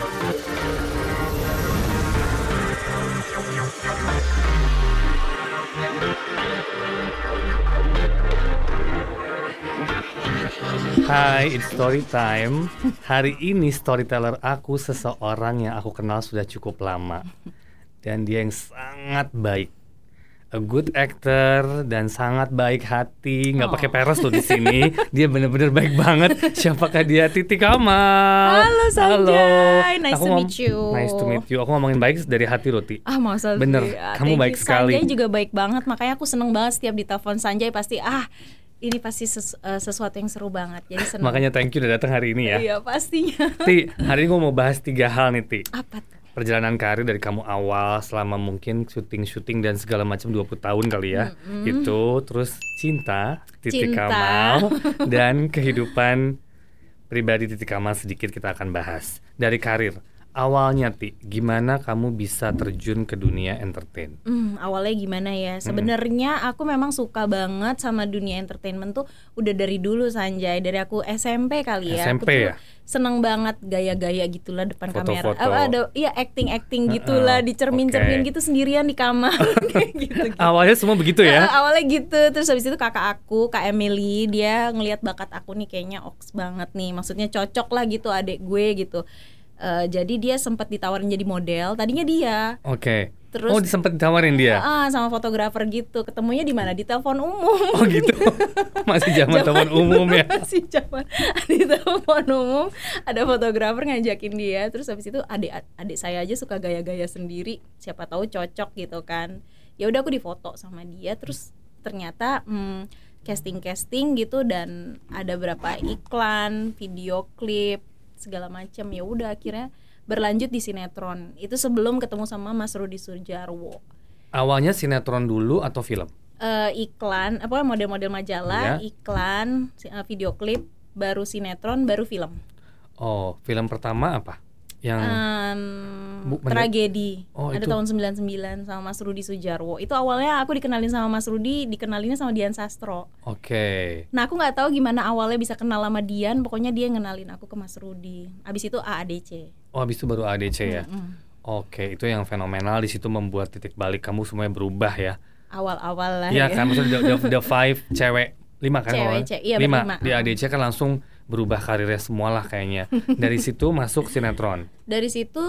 Hai, it's story time. Hari ini storyteller aku seseorang yang aku kenal sudah cukup lama dan dia yang sangat baik. A good actor dan sangat baik hati, nggak Oh. pakai peres tuh di sini. dia bener-bener baik banget. Siapakah dia? Titi Kamal. Halo, Sanjay. Nice Aku to meet you. Nice to meet you. Aku ngomongin baik dari hati loh, Ti. Ah masa? Bener, Ah, kamu baik you. sekali. Sanjay juga baik banget, makanya aku seneng banget setiap ditelepon Sanjay pasti ah ini pasti ses- eh, sesuatu yang seru banget. Jadi seneng. Makanya thank you udah datang hari ini ya. Iya pastinya. Ti, hari ini gue mau bahas tiga hal nih, Ti. Apa tuh? Perjalanan karir dari kamu awal selama mungkin syuting-syuting dan segala macam 20 tahun kali ya. Itu terus cinta, Titi Cinta. Kamal dan kehidupan pribadi Titi Kamal sedikit kita akan bahas. Dari karir. Awalnya Ti, gimana kamu bisa terjun ke dunia entertain? Hmm, awalnya gimana ya? Sebenarnya aku memang suka banget sama dunia entertainment tuh udah dari dulu Sanjay, dari aku SMP kali ya. SMP aku ya? seneng banget gaya-gaya gitulah depan kamera. Foto-foto. Apa ada iya acting-acting gitulah, Heeh, dicermin-cermin oke. gitu sendirian di kamar kayak gitu. Awalnya semua begitu ya? awalnya gitu terus habis itu kakak aku kak Emily dia ngelihat bakat aku nih kayaknya oks banget nih maksudnya cocok lah gitu adik gue gitu Eh, jadi dia sempat ditawarin jadi model tadinya dia. Oke. Terus- oh, sempat ditawarin dia. ah sama fotografer gitu. Ketemunya di mana? Di telepon umum. Oh gitu. Masih zaman telepon umum ya. masih zaman di telepon umum. Ada fotografer ngajakin dia. Terus habis itu adik adik saya aja suka gaya-gaya sendiri. Siapa tahu cocok gitu kan. Ya udah aku difoto sama dia. Terus ternyata hmm, casting casting gitu dan ada berapa iklan video klip segala macam ya udah akhirnya berlanjut di sinetron itu sebelum ketemu sama Mas Rudi Surjarwo Awalnya sinetron dulu atau film? eh, iklan apa model-model majalah Iya. iklan eh, video klip baru sinetron baru film Oh, film pertama apa? Yang bener- tragedi Oh, ada itu. tahun 99 sama Mas Rudi Sujarwo itu awalnya aku dikenalin sama Mas Rudi dikenalinnya sama Dian Sastro Oke. nah aku nggak tahu gimana awalnya bisa kenal sama Dian pokoknya dia ngenalin aku ke Mas Rudi abis itu AADC Oh, habis itu baru ADC ya. Mm. Oke, itu yang fenomenal di situ membuat titik balik kamu semuanya berubah ya. awal-awal lah Iya ya. kan, maksudnya the, the, the five cewek lima kan Cewek, cewek, iya, lima. Di ADC kan langsung berubah karirnya semua lah kayaknya. Dari situ masuk sinetron. dari situ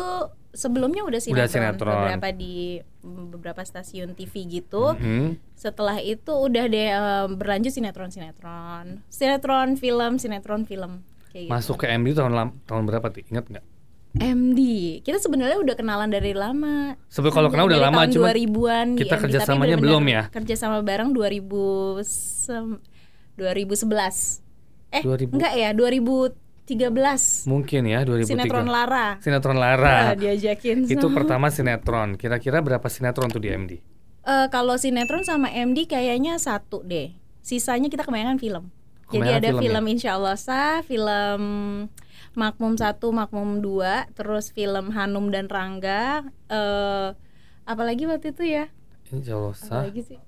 sebelumnya udah sinetron, Udah sinetron. beberapa di beberapa stasiun TV gitu Mhm. setelah itu udah deh em, berlanjut sinetron sinetron sinetron film sinetron film kayak gitu. Masuk ke MD tahun tahun berapa sih? Ingat nggak? MD kita sebenarnya udah kenalan dari lama Sebelum kalau kenal udah lama cuma 2000-an di kita MD, kerjasamanya belum ya? kerjasama bareng 2000 sem- 2011 eh 2000. enggak ya 2013 mungkin ya 2003. sinetron Lara Sinetron Lara. Nah, diajakin Itu sama- pertama sinetron. Kira-kira berapa sinetron tuh di MD? Eh, kalau sinetron sama MD kayaknya satu deh. Sisanya kita kebanyakan film. Jadi ada film film, ya? Insya Allah Sah, film Makmum 1, Makmum 2, terus film Hanum dan Rangga. Eh apalagi waktu itu ya? Insya Allah sah. Apalagi sih?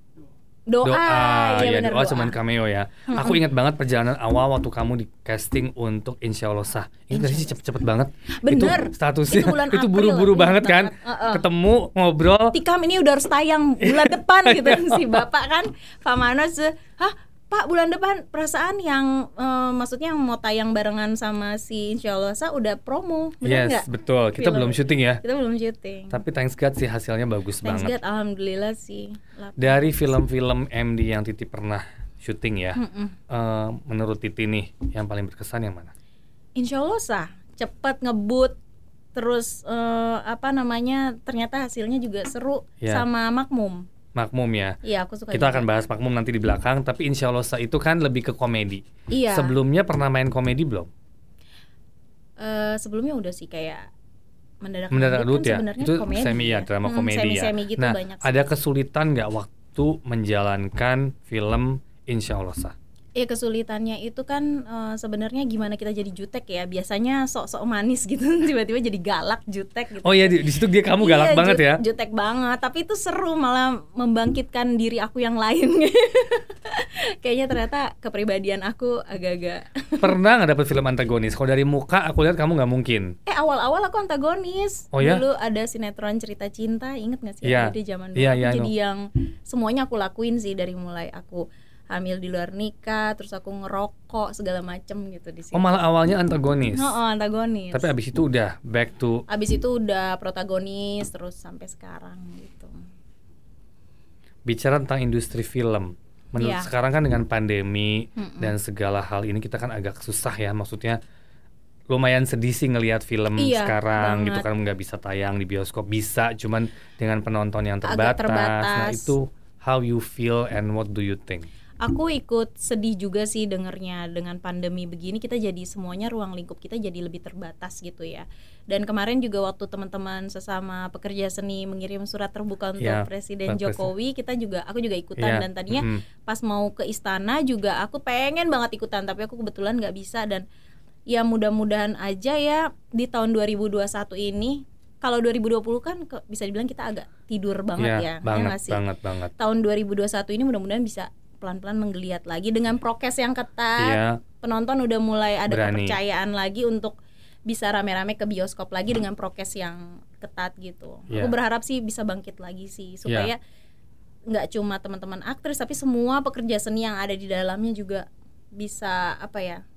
Doa, doa. iya ya benar doa doa. cuman cameo ya. Aku ingat banget perjalanan awal waktu kamu di casting untuk Insya Allah sah. Ini tadi sih cepet-cepet banget? Bener. itu statusnya Itu bulan itu buru-buru banget kan? Banget. Heeh. ketemu ngobrol. Tikam ini udah harus tayang bulan depan gitu. Si bapak kan Pak Manos hah Pak bulan depan perasaan yang eh, maksudnya yang mau tayang barengan sama si Insya Allah Sa udah promo bener yes betul. Kita Film. belum syuting ya. Kita belum syuting. Tapi thanks God sih hasilnya bagus Thanks banget. God alhamdulillah sih. Dari film-film MD yang Titi pernah syuting ya Mm-mm. eh, menurut Titi nih yang paling berkesan yang mana? Insya Allah sah cepet ngebut terus eh, apa namanya ternyata hasilnya juga seru Ya. sama Makmum Makmum ya. Iya aku suka kita juga. akan bahas Makmum nanti di belakang tapi Insya Allah itu kan lebih ke komedi. Iya. Sebelumnya pernah main komedi belum? Eh, sebelumnya udah sih kayak mendadak mendadak kan ya? itu komedi semi ya drama Hmm, komedi ya. semi-semi gitu nah banyak sih. ada kesulitan nggak waktu menjalankan film Insya Allah Sah Ya kesulitannya itu kan uh, sebenarnya gimana kita jadi jutek ya. Biasanya sok-sok manis gitu, tiba-tiba jadi galak jutek gitu. Oh iya di, di situ dia kamu galak Iya, banget ju- ya. Jutek banget, tapi itu seru malah membangkitkan diri aku yang lain. Kayaknya ternyata kepribadian aku agak-agak Pernah nggak dapet film antagonis? Kalau dari muka aku lihat kamu nggak mungkin. Eh awal-awal aku antagonis. Oh, ya? Dulu ada sinetron cerita cinta, inget gak sih? Iya. Ada di zaman dulu. Iya, Aku iya, I jadi know. yang semuanya aku lakuin sih dari mulai aku hamil di luar nikah, terus aku ngerokok segala macem gitu di situ. Oh malah awalnya antagonis. Oh, oh, antagonis. Tapi abis itu udah back to Abis itu udah protagonis terus sampai sekarang gitu. bicara tentang industri film. Menurut Iya. sekarang kan dengan pandemi Mm-mm. dan segala hal ini kita kan agak susah ya. Maksudnya lumayan sedih sih ngelihat film Iya, sekarang gitu banget. kan nggak bisa tayang di bioskop bisa cuman dengan penonton yang Agak terbatas. Nah terbatas. itu how you feel and what do you think? Aku ikut sedih juga sih dengernya dengan pandemi begini kita jadi semuanya ruang lingkup kita jadi lebih terbatas gitu ya. Dan kemarin juga waktu teman-teman sesama pekerja seni mengirim surat terbuka untuk Ya, Presiden. Jokowi, kita juga aku juga ikutan Iya, dan tadinya mhm. pas mau ke istana juga aku pengen banget ikutan tapi aku kebetulan nggak bisa dan ya mudah-mudahan aja ya di tahun 2021 ini kalau 2020 kan ke- bisa dibilang kita agak tidur banget Iya, ya, ya banget, sih? banget, banget. tahun 2021 ini mudah-mudahan bisa pelan-pelan menggeliat lagi dengan prokes yang ketat. Iya, Penonton udah mulai ada Berani. kepercayaan lagi untuk bisa rame-rame ke bioskop lagi dengan prokes yang ketat gitu. Iya. Aku berharap sih bisa bangkit lagi sih supaya nggak cuma teman-teman aktris tapi semua pekerja seni yang ada di dalamnya juga bisa apa ya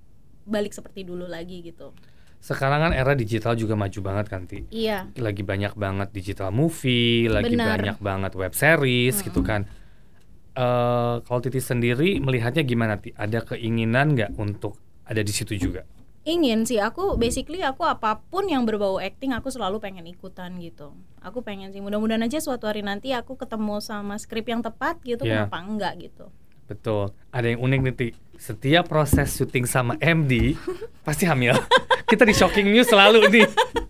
balik seperti dulu lagi gitu. sekarang kan era digital juga maju banget kan Ti. Iya. lagi banyak banget digital movie, lagi Benar. banyak banget web series gitu kan. Eh kalau Titi sendiri melihatnya gimana Ti? Ada keinginan nggak untuk ada di situ juga? ingin sih aku basically aku apa pun yang berbau acting aku selalu pengen ikutan gitu aku pengen sih mudah-mudahan aja suatu hari nanti aku ketemu sama skrip yang tepat gitu Iya. kenapa enggak gitu Betul. Ada yang unik nih Ti. Setiap proses syuting sama MD pasti hamil. Kita di shocking news selalu nih.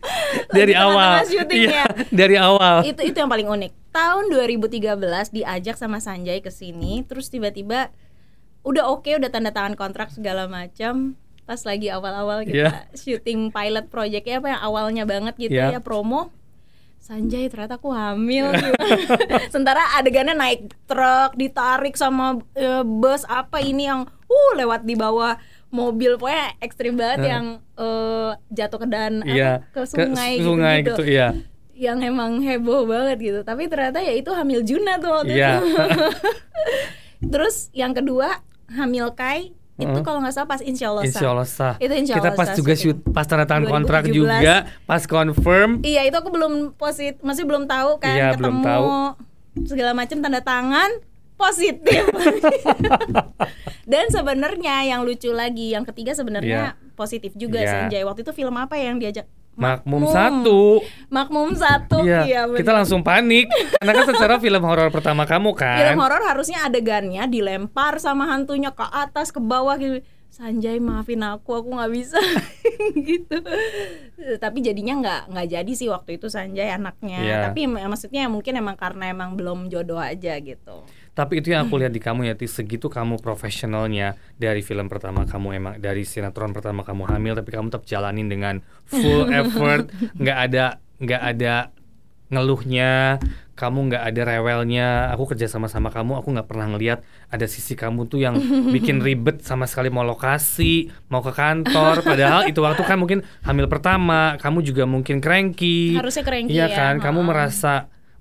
dari awal. Iya, ya. dari awal. itu itu yang paling unik tahun 2013 diajak sama Sanjay ke sini terus tiba-tiba udah oke udah tanda tangan kontrak segala macam pas lagi awal-awal kita syuting pilot projectnya apa yang awalnya banget gitu Iya. ya promo Sanjay ternyata aku hamil gitu. Sementara adegannya naik truk ditarik sama eh, bus apa ini yang uh lewat di bawah mobil pokoknya ekstrim banget Heeh. yang eh, jatuh ke dan apa, Iya. ke sungai, ke sungai gitu, gitu, iya. Yang emang heboh banget gitu tapi ternyata ya itu hamil Juna tuh waktu Iya. itu terus yang kedua hamil Kai itu Heeh. kalau nggak salah pas Insya Allah Insya Allah sah. Itu insya Kita Allah pas sah juga syuting. shoot, pas tanda tangan kontrak 2017. juga, pas confirm. Iya itu aku belum posit, masih belum tahu kan Iya, belum ketemu tahu. segala macam tanda tangan positif. Dan sebenarnya yang lucu lagi, yang ketiga sebenarnya positif juga Iya. Sanjay. Waktu itu film apa yang diajak? Makmum satu. Makmum satu. Iya, Iya, kita langsung panik. Karena kan secara film horor pertama kamu kan. Film horor harusnya adegannya dilempar sama hantunya ke atas ke bawah gitu. Sanjay maafin aku, aku nggak bisa gitu. Tapi jadinya nggak nggak jadi sih waktu itu Sanjay anaknya. Iya. Tapi maksudnya mungkin emang karena emang belum jodoh aja gitu. Tapi itu yang aku lihat di kamu ya, Tis, segitu kamu profesionalnya dari film pertama kamu emang dari sinetron pertama kamu hamil, tapi kamu tetap jalanin dengan full effort, nggak ada nggak ada ngeluhnya, kamu nggak ada rewelnya. Aku kerja sama sama kamu, aku nggak pernah ngelihat ada sisi kamu tuh yang bikin ribet sama sekali mau lokasi, mau ke kantor. Padahal itu waktu kan mungkin hamil pertama, kamu juga mungkin cranky. Harusnya cranky Iya ya, kan, kamu ha-ha. merasa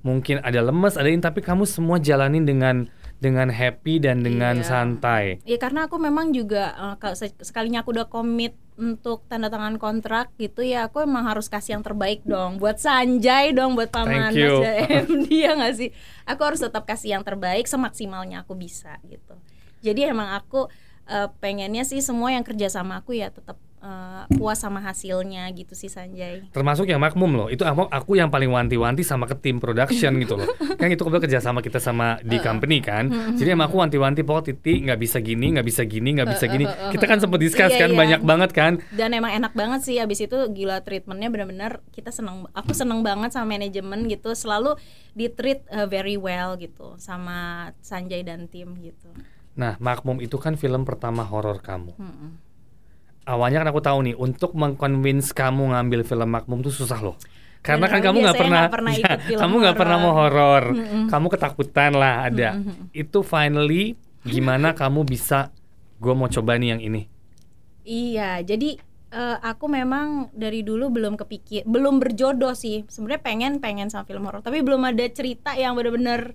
mungkin ada lemes, ada ini, tapi kamu semua jalanin dengan dengan happy dan dengan Iya. santai. Ya karena aku memang juga eh, sekalinya aku udah komit untuk tanda tangan kontrak gitu ya aku emang harus kasih yang terbaik dong buat Sanjay dong buat paman. Mas JM dia nggak sih aku harus tetap kasih yang terbaik semaksimalnya aku bisa gitu jadi emang aku eh, pengennya sih semua yang kerja sama aku ya tetap eh, puas sama hasilnya gitu sih Sanjay Termasuk yang makmum loh. Itu aku, aku yang paling wanti-wanti sama ke tim production gitu loh. kan itu kebetulan kerja sama kita sama di company kan. Jadi emang aku wanti-wanti pokok Titi nggak bisa gini, nggak bisa gini, nggak bisa gini. Kita kan sempat discuss Iya, kan iya. banyak banget kan. dan emang enak banget sih abis itu gila treatmentnya bener-bener kita seneng aku seneng banget sama manajemen gitu selalu di treat uh, very well gitu sama Sanjay dan tim gitu Nah, Makmum itu kan film pertama horor kamu. Mm-mm. Awalnya kan aku tahu nih, untuk mengconvince kamu ngambil film Makmum tuh susah loh. Karena kan Bener, kamu nggak biasanya pernah, nggak pernah ya, kamu nggak pernah mau horor. horor, Mm-mm. kamu ketakutan lah ada. Mm-mm. Itu finally gimana kamu bisa, gue mau coba nih yang ini. Iya, jadi eh, aku memang dari dulu belum kepikir, belum berjodoh sih. Sebenarnya pengen pengen sama film horor, tapi belum ada cerita yang benar-benar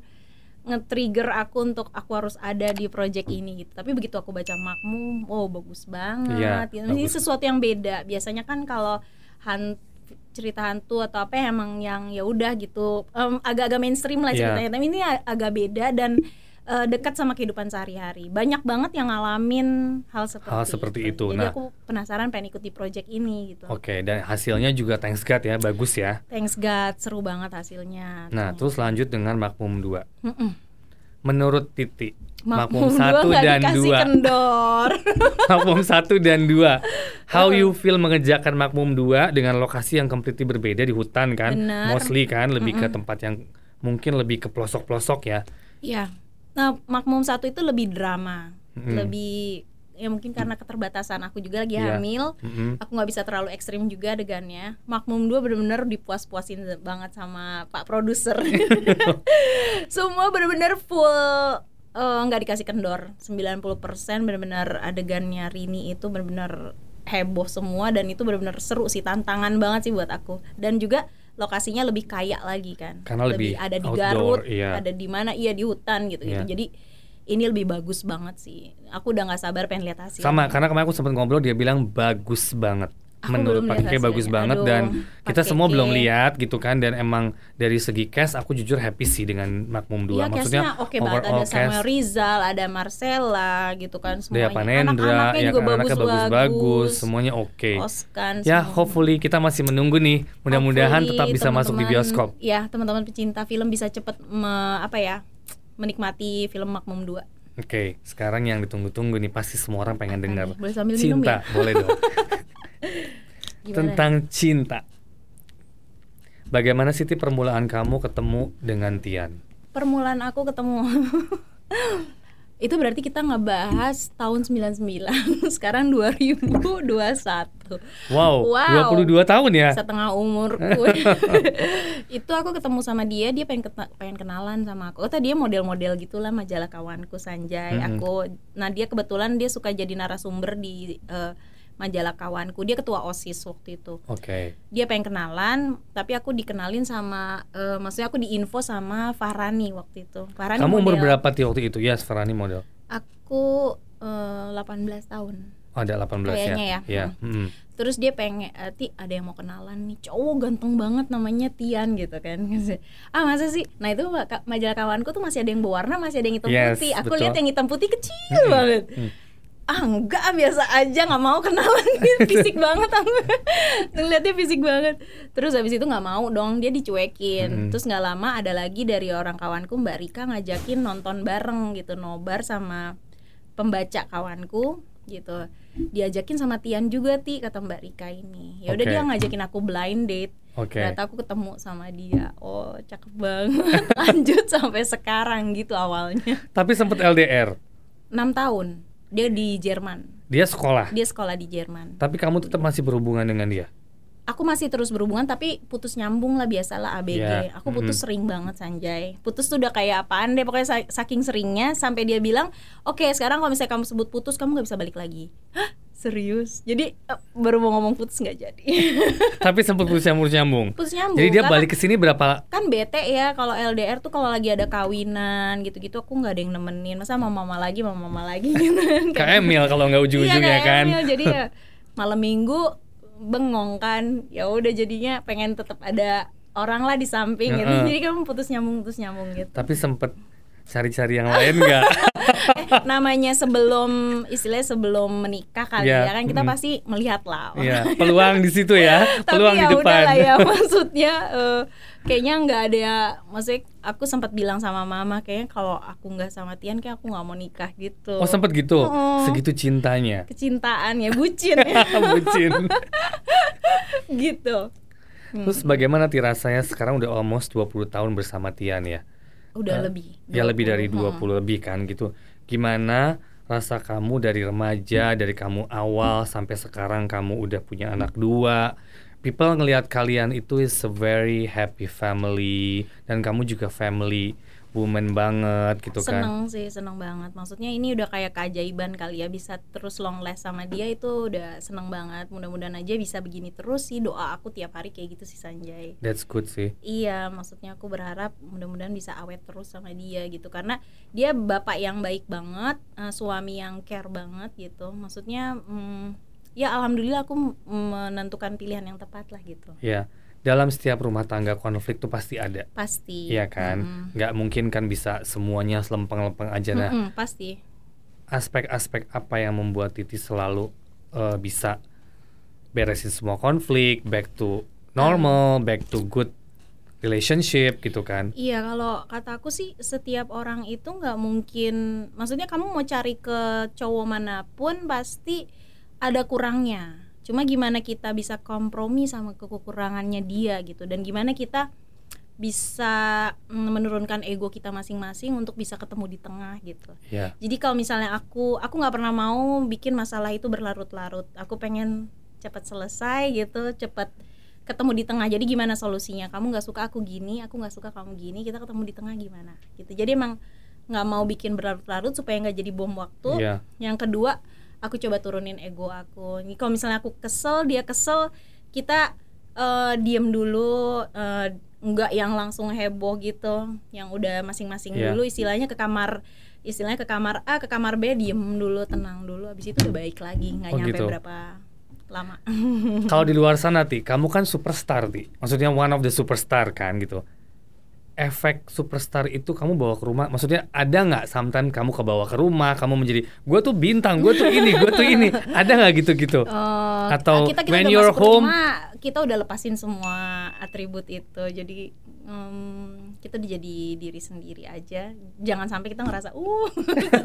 nge-trigger aku untuk aku harus ada di project ini gitu. Tapi begitu aku baca Makmum, oh bagus banget. Iya, ini bagus. sesuatu yang beda. Biasanya kan kalau han cerita hantu atau apa emang yang ya udah gitu em, agak-agak mainstream lah Iya. ceritanya. Tapi ini agak beda dan eh, dekat sama kehidupan sehari-hari. Banyak banget yang ngalamin hal seperti Hal seperti itu. Jadi Nah. aku penasaran pengen ikut di project ini gitu. Oke, dan hasilnya juga thanks God ya, bagus ya. Thanks God, seru banget hasilnya. Nah, terus lanjut dengan Makmum 2. Mm-mm. Menurut Titi, Makmum, Makmum dua 1 nggak dan dikasih 2. kendor. Makmum 1 dan 2. How you feel mengerjakan Makmum 2 dengan lokasi yang completely berbeda di hutan kan? Benar. Mostly kan lebih ke tempat yang mungkin lebih ke pelosok-pelosok ya. Iya. Nah, Makmum satu itu lebih drama, Mm-mm. lebih ya mungkin karena keterbatasan aku juga lagi Iya. hamil, Mm-mm. aku nggak bisa terlalu ekstrim juga adegannya. Makmum 2 bener-bener dipuas-puasin banget sama Pak produser. Semua bener-bener full eh, nggak dikasih kendor. 90% bener-bener adegannya Rini itu bener-bener heboh semua dan itu bener-bener seru sih tantangan banget sih buat aku. Dan juga lokasinya lebih kaya lagi kan. Karena lebih ada di outdoor, Garut, iya. ada di mana? Iya di hutan gitu gitu. Jadi ini lebih bagus banget sih. Aku udah nggak sabar pengen lihat hasilnya. Sama karena kemarin aku sempat ngobrol dia bilang bagus banget. Aku Menurut Pak bagus banget Aduh, dan kita semua belum lihat gitu kan dan emang dari segi cast aku jujur happy sih dengan Makmum 2. Iya Maksudnya oke banget ada Samuel Rizal, ada Marcella gitu kan Dea semuanya. Panendra, Anak-anaknya ya juga kan bagus-bagus. semuanya oke. Oskan. Ya, hopefully kita masih menunggu nih. Mudah-mudahan tetap bisa masuk di bioskop. Ya, teman-teman pecinta film bisa cepet me- apa ya? menikmati film Makmum 2. Oke, sekarang yang ditunggu-tunggu nih pasti semua orang pengen dengar. nih? Boleh sambil minum cinta, ya? boleh dong. Gimana? Tentang cinta. Bagaimana Siti permulaan kamu ketemu dengan Tian? permulaan aku ketemu itu berarti kita ngebahas tahun 99 sekarang 2021 Wow, Wow. 22 tahun ya? setengah umurku itu aku ketemu sama dia dia pengen pengen kenalan sama aku oh tadi dia model-model gitulah majalah kawanku Sanjay Mm-mm. aku nah dia kebetulan dia suka jadi narasumber di eh, majalah kawanku dia ketua osis waktu itu Oke. dia pengen kenalan tapi aku dikenalin sama eh, maksudnya aku diinfo sama Farani waktu itu Farani Kamu umur model. berapa Ti waktu itu? Ya, Farani model. aku eh, 18 tahun Oh, ada 18 Kayaknya ya. ya. mm. terus dia pengen eh, ti ada yang mau kenalan nih cowok ganteng banget namanya Tian gitu kan ah masa sih nah itu majalah kawanku tuh masih ada yang berwarna masih ada yang hitam Yes, putih aku betul. lihat yang hitam putih kecil banget mm. Ah enggak biasa aja nggak mau kenalan. Fisik banget aku ngeliatnya fisik banget. Terus habis itu nggak mau dong dia dicuekin. Mm-mm. terus nggak lama ada lagi dari orang kawanku Mbak Rika ngajakin nonton bareng gitu nobar sama pembaca kawanku gitu. Diajakin sama Tian juga ti kata Mbak Rika ini. Ya udah Oke. dia ngajakin aku blind date. Oke. ternyata aku ketemu sama dia. Oh cakep banget. Lanjut sampai sekarang gitu awalnya. Tapi sempat LDR. enam tahun dia di Jerman Dia sekolah. dia sekolah di Jerman Tapi kamu tetap masih berhubungan dengan dia. aku masih terus berhubungan tapi putus nyambung lah biasalah ABG Ya, aku putus mm. sering banget Sanjay putus tuh udah kayak apaan deh pokoknya sa- saking seringnya sampai dia bilang oke sekarang kalau misalnya kamu sebut putus kamu nggak bisa balik lagi Hah? Serius jadi eh, baru mau ngomong putus nggak jadi Tapi sempat putus nyambung nyambung. putus nyambung Jadi dia karena balik ke sini berapa? kan bete ya kalau LDR tuh kalau lagi ada kawinan gitu-gitu aku nggak ada yang nemenin masa mau mama lagi mau mama lagi gitu kan Ke Emil kalau nggak Iya, ujung-ujungnya kayak kan. Emil. jadi ya malam minggu bengong kan ya udah jadinya pengen tetap ada orang lah di samping gitu jadi kamu putus nyambung putus nyambung gitu Tapi sempet cari-cari yang lain nggak? eh, namanya sebelum istilahnya sebelum menikah kali Iya, ya kan kita mm. pasti melihat lah Iya, peluang di situ ya, tapi peluang ya di depan. udahlah ya maksudnya eh, kayaknya nggak ada ya maksudnya aku sempat bilang sama mama kayaknya kalau aku nggak sama Tian kayak aku nggak mau nikah gitu Oh sempet gitu, Oh. segitu cintanya. kecintaan ya bucin ya Bucin. gitu Terus bagaimana Ti rasanya sekarang udah almost 20 tahun bersama Tian ya? Udah Eh, lebih Ya lebih dari 20, 20 lebih kan gitu. gimana rasa kamu dari remaja, dari kamu awal sampai sekarang kamu udah punya anak dua. People ngelihat kalian itu is a very happy family dan kamu juga family woman banget gitu kan. seneng sih seneng banget maksudnya ini udah kayak keajaiban kali ya bisa terus long last sama dia itu udah seneng banget mudah-mudahan aja bisa begini terus sih doa aku tiap hari kayak gitu sih Sanjay That's good sih. Iya, maksudnya aku berharap mudah-mudahan bisa awet terus sama dia gitu karena dia bapak yang baik banget, eh, suami yang care banget gitu. Maksudnya mm, ya alhamdulillah aku menentukan pilihan yang tepat lah gitu. Ya, dalam setiap rumah tangga konflik tuh pasti ada. Pasti. Iya kan? Nggak mungkin kan bisa semuanya selempeng-lempeng aja. Nah, Mm-mm, pasti. aspek-aspek apa yang membuat Titi selalu eh, bisa beresin semua konflik, back to normal, back to good relationship gitu kan? Iya, kalau kata aku sih setiap orang itu nggak mungkin maksudnya kamu mau cari ke cowok mana pun pasti ada kurangnya. Cuma gimana kita bisa kompromi sama kekurangannya dia gitu dan gimana kita bisa menurunkan ego kita masing-masing untuk bisa ketemu di tengah gitu. Ya, Jadi kalau misalnya aku aku nggak pernah mau bikin masalah itu berlarut-larut. Aku pengen cepat selesai gitu, cepat ketemu di tengah. Jadi gimana solusinya? Kamu nggak suka aku gini, aku nggak suka kamu gini. Kita ketemu di tengah gimana? Gitu. Jadi emang nggak mau bikin berlarut-larut supaya nggak jadi bom waktu. Iya. Yang kedua, aku coba turunin ego aku. Kalau misalnya aku kesel, dia kesel, kita eh, diem dulu, eh, nggak yang langsung heboh gitu, yang udah masing-masing Iya. dulu. Istilahnya ke kamar, istilahnya ke kamar A, ke kamar B, diem dulu, tenang dulu. Abis itu udah baik lagi, nggak Oh, nyampe gitu. berapa lama. Kalau di luar sana Ti, kamu kan superstar Ti. Maksudnya one of the superstar kan gitu. Efek superstar itu kamu bawa ke rumah, maksudnya ada nggak sometimes kamu ke bawa ke rumah, kamu menjadi gue tuh bintang, gue tuh ini, gue tuh ini, ada nggak gitu-gitu? Oh, Atau kita kita when you're home- rumah, kita udah lepasin semua atribut itu. Jadi em, kita udah jadi diri sendiri aja. Jangan sampai kita ngerasa uh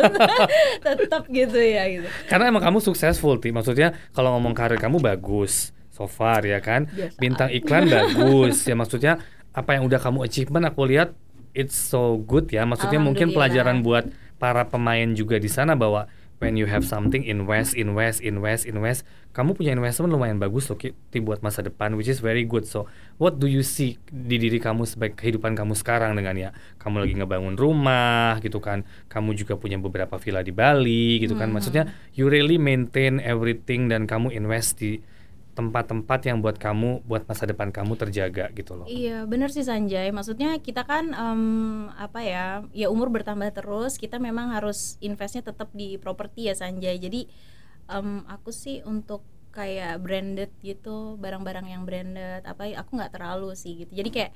tetap gitu ya gitu. Karena emang kamu successful Ti, maksudnya kalau ngomong karir kamu bagus so far ya kan, Biasa. bintang iklan bagus ya maksudnya apa yang udah kamu achievement aku lihat it's so good ya, maksudnya mungkin pelajaran buat para pemain juga di sana bahwa when you have something invest invest invest invest kamu punya investment lumayan bagus loh Ki, buat masa depan which is very good. So what do you see di diri kamu sebagai kehidupan kamu sekarang dengan ya? Kamu lagi ngebangun rumah gitu kan kamu juga punya beberapa villa di Bali gitu kan. Hmm. maksudnya you really maintain everything dan kamu invest di tempat-tempat yang buat kamu buat masa depan kamu terjaga gitu loh Iya bener sih Sanjay. Maksudnya kita kan em, apa ya, ya umur bertambah terus. Kita memang harus investnya tetap di properti ya Sanjay. Jadi em, aku sih untuk kayak branded gitu, barang-barang yang branded. Apa aku nggak terlalu sih gitu. Jadi kayak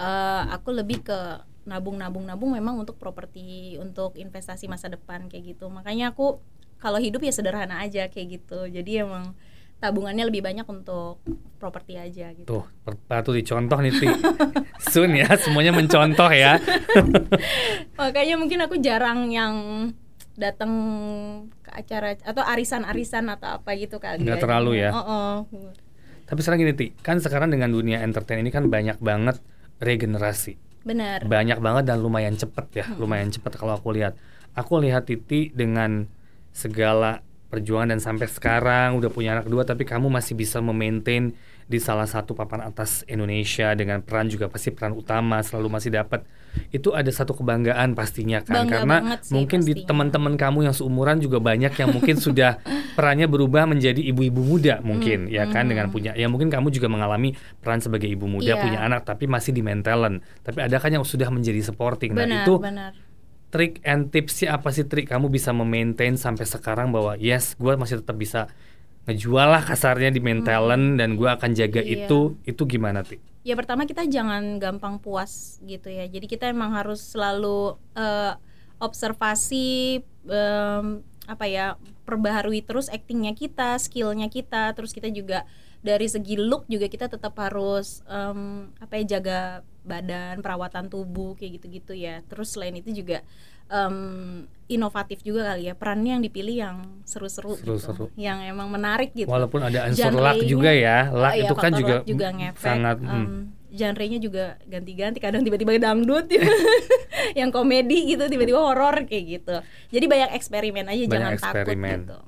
eh, aku lebih ke nabung-nabung-nabung memang untuk properti, untuk investasi masa depan kayak gitu. Makanya aku kalau hidup ya sederhana aja kayak gitu. Jadi emang tabungannya lebih banyak untuk properti aja gitu. tuh patut dicontoh nih Ti. Soon ya semuanya mencontoh ya. Makanya mungkin aku jarang yang datang ke acara atau arisan-arisan atau apa gitu kali Nggak terlalu ya? oh, oh. tapi sekarang gini Ti. Kan sekarang dengan dunia entertain ini kan banyak banget regenerasi. Benar. Banyak banget dan lumayan cepet ya lumayan cepet kalau aku lihat. Aku lihat Titi dengan segala perjuangan dan sampai sekarang udah punya anak dua tapi kamu masih bisa memaintain di salah satu papan atas Indonesia dengan peran juga pasti peran utama selalu masih dapat itu ada satu kebanggaan pastinya kan Bangga karena sih mungkin di pastinya. teman-teman kamu yang seumuran juga banyak yang mungkin sudah perannya berubah menjadi ibu-ibu muda mungkin Hmm, ya kan hmm. dengan punya ya mungkin kamu juga mengalami peran sebagai ibu muda Iya. punya anak tapi masih di main talent tapi ada kan yang sudah menjadi supporting nah benar itu benar trik and tipsnya apa sih trik kamu bisa memaintain sampai sekarang bahwa yes gue masih tetap bisa ngejual lah kasarnya di main talent dan gue akan jaga Hmm. Iya. itu itu gimana ti ya pertama kita jangan gampang puas gitu ya jadi kita emang harus selalu eh, observasi em, apa ya perbaharui terus actingnya kita skillnya kita terus kita juga dari segi look juga kita tetap harus em, apa ya jaga badan perawatan tubuh kayak gitu-gitu ya terus selain itu juga em, inovatif juga kali ya perannya yang dipilih yang seru-seru gitu. Seru-seru. yang emang menarik gitu walaupun ada unsur luck juga ya luck Oh iya, itu kan juga, juga ngefek. sangat Em, hmm. genre-nya juga ganti-ganti kadang tiba-tiba dangdut yang komedi gitu tiba-tiba horor kayak gitu jadi banyak eksperimen aja Banyak jangan eksperimen. takut gitu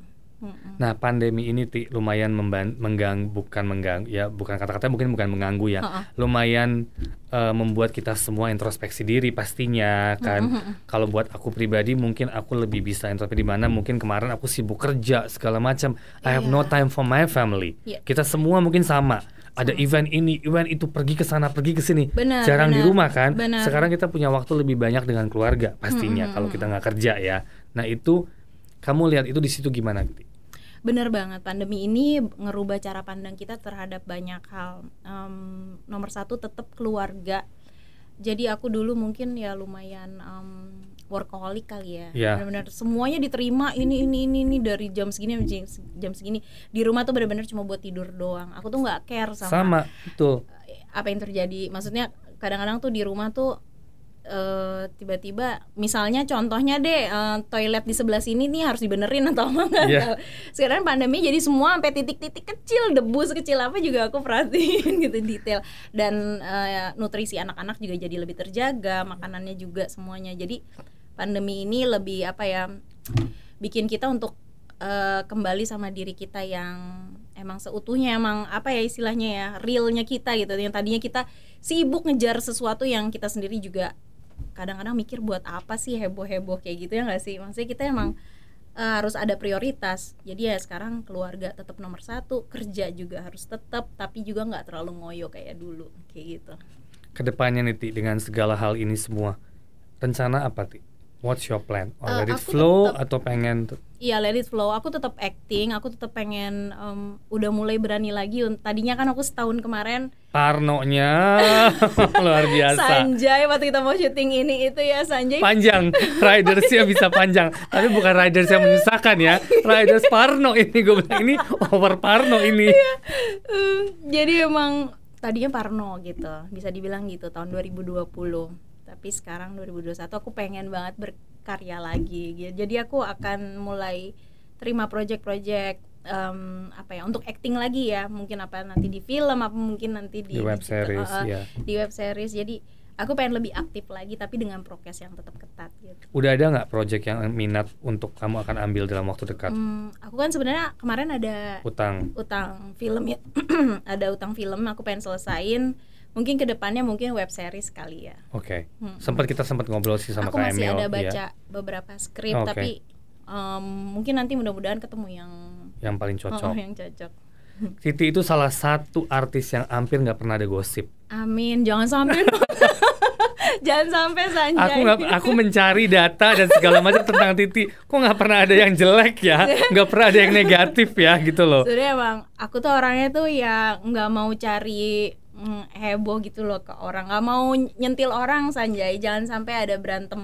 Nah, pandemi ini Ti, lumayan mengganggu bukan mengganggu ya, bukan kata-kata mungkin bukan mengganggu ya. Ha-ha. Lumayan eh, membuat kita semua introspeksi diri pastinya kan. Kalau buat aku pribadi mungkin aku lebih bisa introspeksi di mana mungkin kemarin aku sibuk kerja segala macam. I have no Iya. time for my family. Iya. Kita semua mungkin sama. Ada event ini, event itu pergi ke sana, pergi ke sini. Benar, Jarang di benar, rumah kan. benar. Sekarang kita punya waktu lebih banyak dengan keluarga pastinya kalau kita nggak kerja ya. Nah, itu kamu lihat itu di situ gimana? Bener banget, pandemi ini ngerubah cara pandang kita terhadap banyak hal. Em, nomor satu tetap keluarga. Jadi aku dulu mungkin ya lumayan em, workaholic kali ya. Iya. Benar-benar semuanya diterima ini ini ini ini dari jam segini jam segini. Di rumah tuh benar-benar cuma buat tidur doang. Aku tuh nggak care sama, Sama, betul. apa yang terjadi. Maksudnya kadang-kadang tuh di rumah tuh eh, tiba-tiba misalnya contohnya deh eh, toilet di sebelah sini nih harus dibenerin atau apa nggak Iya. tahu. sekarang pandemi jadi semua sampai titik-titik kecil debu sekecil apa juga aku perhatiin gitu detail dan eh, nutrisi anak-anak juga jadi lebih terjaga makanannya juga semuanya jadi pandemi ini lebih apa ya bikin kita untuk eh, kembali sama diri kita yang emang seutuhnya emang apa ya istilahnya ya realnya kita gitu yang tadinya kita sibuk ngejar sesuatu yang kita sendiri juga kadang-kadang mikir buat apa sih heboh-heboh kayak gitu ya nggak sih? Maksudnya kita emang eh, harus ada prioritas. Jadi ya sekarang keluarga tetap nomor satu kerja juga harus tetap tapi juga nggak terlalu ngoyo kayak dulu kayak gitu. Ke depannya nih dengan segala hal ini semua, rencana apa Ti? What's your plan? Or let it flow tetap- atau pengen Iya let it flow. Aku tetap acting. Aku tetap pengen em, udah mulai berani lagi. Tadinya kan aku setahun kemarin Parnonya luar biasa. Sanjay waktu kita mau syuting ini itu ya Sanjay Panjang, ridersnya bisa panjang. Tapi bukan riders yang menyusahkan ya. Riders Parno ini gue bilang ini over Parno ini. Eh, jadi emang tadinya Parno gitu bisa dibilang gitu tahun 2020 tapi sekarang 2021 aku pengen banget berkarya lagi gitu. jadi aku akan mulai terima project-project em, apa ya untuk acting lagi ya mungkin apa nanti di film apa mungkin nanti di Di web situ, series, eh, ya. di web series jadi aku pengen lebih aktif lagi tapi dengan prokes yang tetap ketat gitu Udah ada nggak project yang minat untuk kamu akan ambil dalam waktu dekat? Hmm, aku kan sebenarnya kemarin ada Utang. utang film ya ada utang film aku pengen selesain mungkin ke depannya mungkin web series kali ya Oke. Mm-mm. Sempat kita sempat ngobrol sih sama aku Kak masih Emil, ada ya. baca beberapa skrip Oke. tapi em, mungkin nanti mudah-mudahan ketemu yang yang paling oh, cocok. yang cocok Titi itu salah satu artis yang hampir nggak pernah ada gosip. amin jangan sampai jangan sampai Sanjay Aku nggak, aku mencari data dan segala macam tentang Titi. Kok nggak pernah ada yang jelek ya? Nggak pernah ada yang negatif ya gitu loh. sebenarnya emang aku tuh orangnya tuh ya nggak mau cari mm, heboh gitu loh ke orang nggak mau nyentil orang Sanjay jangan sampai ada berantem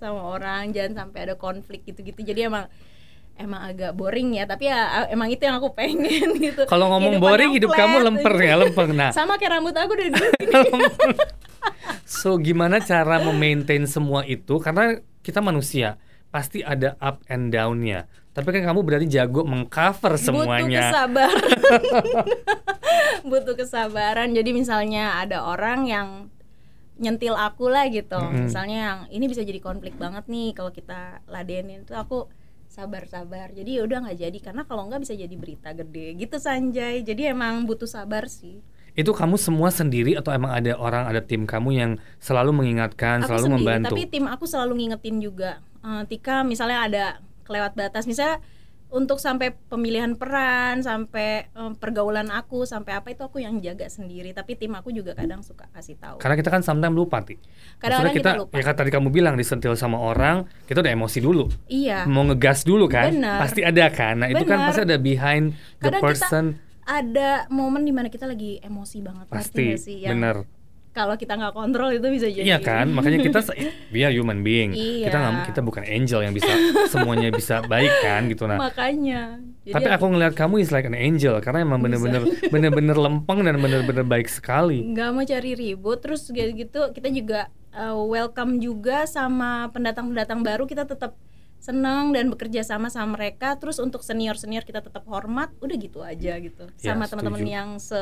sama orang jangan sampai ada konflik gitu-gitu jadi emang emang agak boring ya tapi ya emang itu yang aku pengen gitu Kalau ngomong Kehidupan boring hidup flat. kamu lemper ya lempeng. Nah, sama kayak rambut aku dari dulu so gimana cara memaintain semua itu? Karena kita manusia pasti ada up and down-nya. Tapi kan kamu berarti jago mengcover butuh semuanya. kesabaran butuh kesabaran. Jadi misalnya ada orang yang nyentil aku lah gitu. Mm-mm. misalnya yang ini bisa jadi konflik banget nih kalau kita ladenin. Tuh aku sabar-sabar. Jadi ya udah nggak jadi. Karena kalau nggak bisa jadi berita gede gitu Sanjay. Jadi emang butuh sabar sih. Itu kamu semua sendiri atau emang ada orang ada tim kamu yang selalu mengingatkan, aku selalu sendiri membantu? tapi tim aku selalu ngingetin juga. Eh, Tika misalnya ada kelewat batas. Misalnya untuk sampai pemilihan peran sampai eh, pergaulan aku sampai apa itu aku yang jaga sendiri tapi tim aku juga kadang suka kasih tahu Karena kita kan sometimes lupa, Ti. kadang-kadang Maksudnya kita, lupa ya kan tadi kamu bilang disentil sama orang, kita udah emosi dulu. iya Mau ngegas dulu kan? Benar. Pasti ada kan? Nah, itu kan pasti ada behind the Kadang kita person. ada momen di mana kita lagi emosi banget Pasti, sih yang bener. Kalau kita nggak kontrol itu bisa jadi Iya kan? Makanya kita we are human being. Kita Iya. nggak kita bukan angel yang bisa semuanya bisa baik kan gitu nah. makanya Jadi Tapi aku ngelihat kamu is like an angel karena emang bener-bener bener-bener lempeng dan bener-bener baik sekali. nggak mau cari ribut terus gitu kita juga uh, welcome juga sama pendatang-pendatang baru kita tetap senang dan bekerja sama sama mereka terus untuk senior senior kita tetap hormat udah gitu aja gitu Ya, sama teman-teman yang se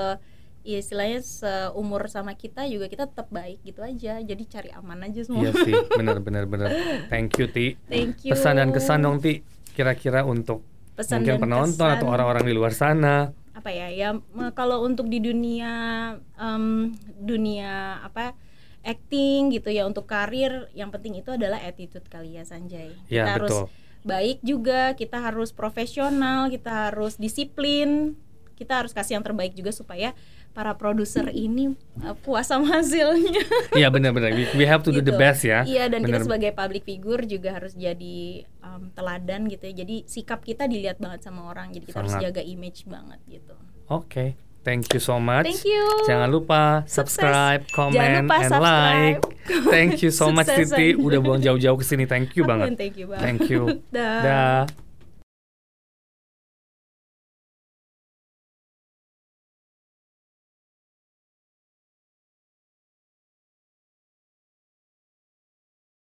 ya istilahnya seumur sama kita juga kita tetap baik gitu aja jadi cari aman aja semua Iya sih, benar benar benar. Thank you Ti. thank you Pesan dan kesan dong Ti. Kira-kira untuk Pesan mungkin penonton kesan. atau orang-orang di luar sana. apa ya ya kalau untuk di dunia em, dunia apa acting gitu ya untuk karir yang penting itu adalah attitude kali ya Sanjay Ya, kita harus betul. baik juga kita harus profesional kita harus disiplin kita harus kasih yang terbaik juga supaya para produser ini eh, puas sama hasilnya Iya benar-benar. We, we have to do the Gitu. best ya. Iya dan Benar. kita sebagai public figure juga harus jadi em, teladan gitu ya. Jadi sikap kita dilihat banget sama orang. Jadi kita harus Sangat. jaga image banget gitu. Oke. Thank you so much. Thank you. Jangan lupa Sukses. subscribe, Jangan comment, lupa and subscribe. like. Thank you so much Titi. Udah buang jauh-jauh ke sini. Thank you banget. thank you banget. Thank you. Dah. Dah.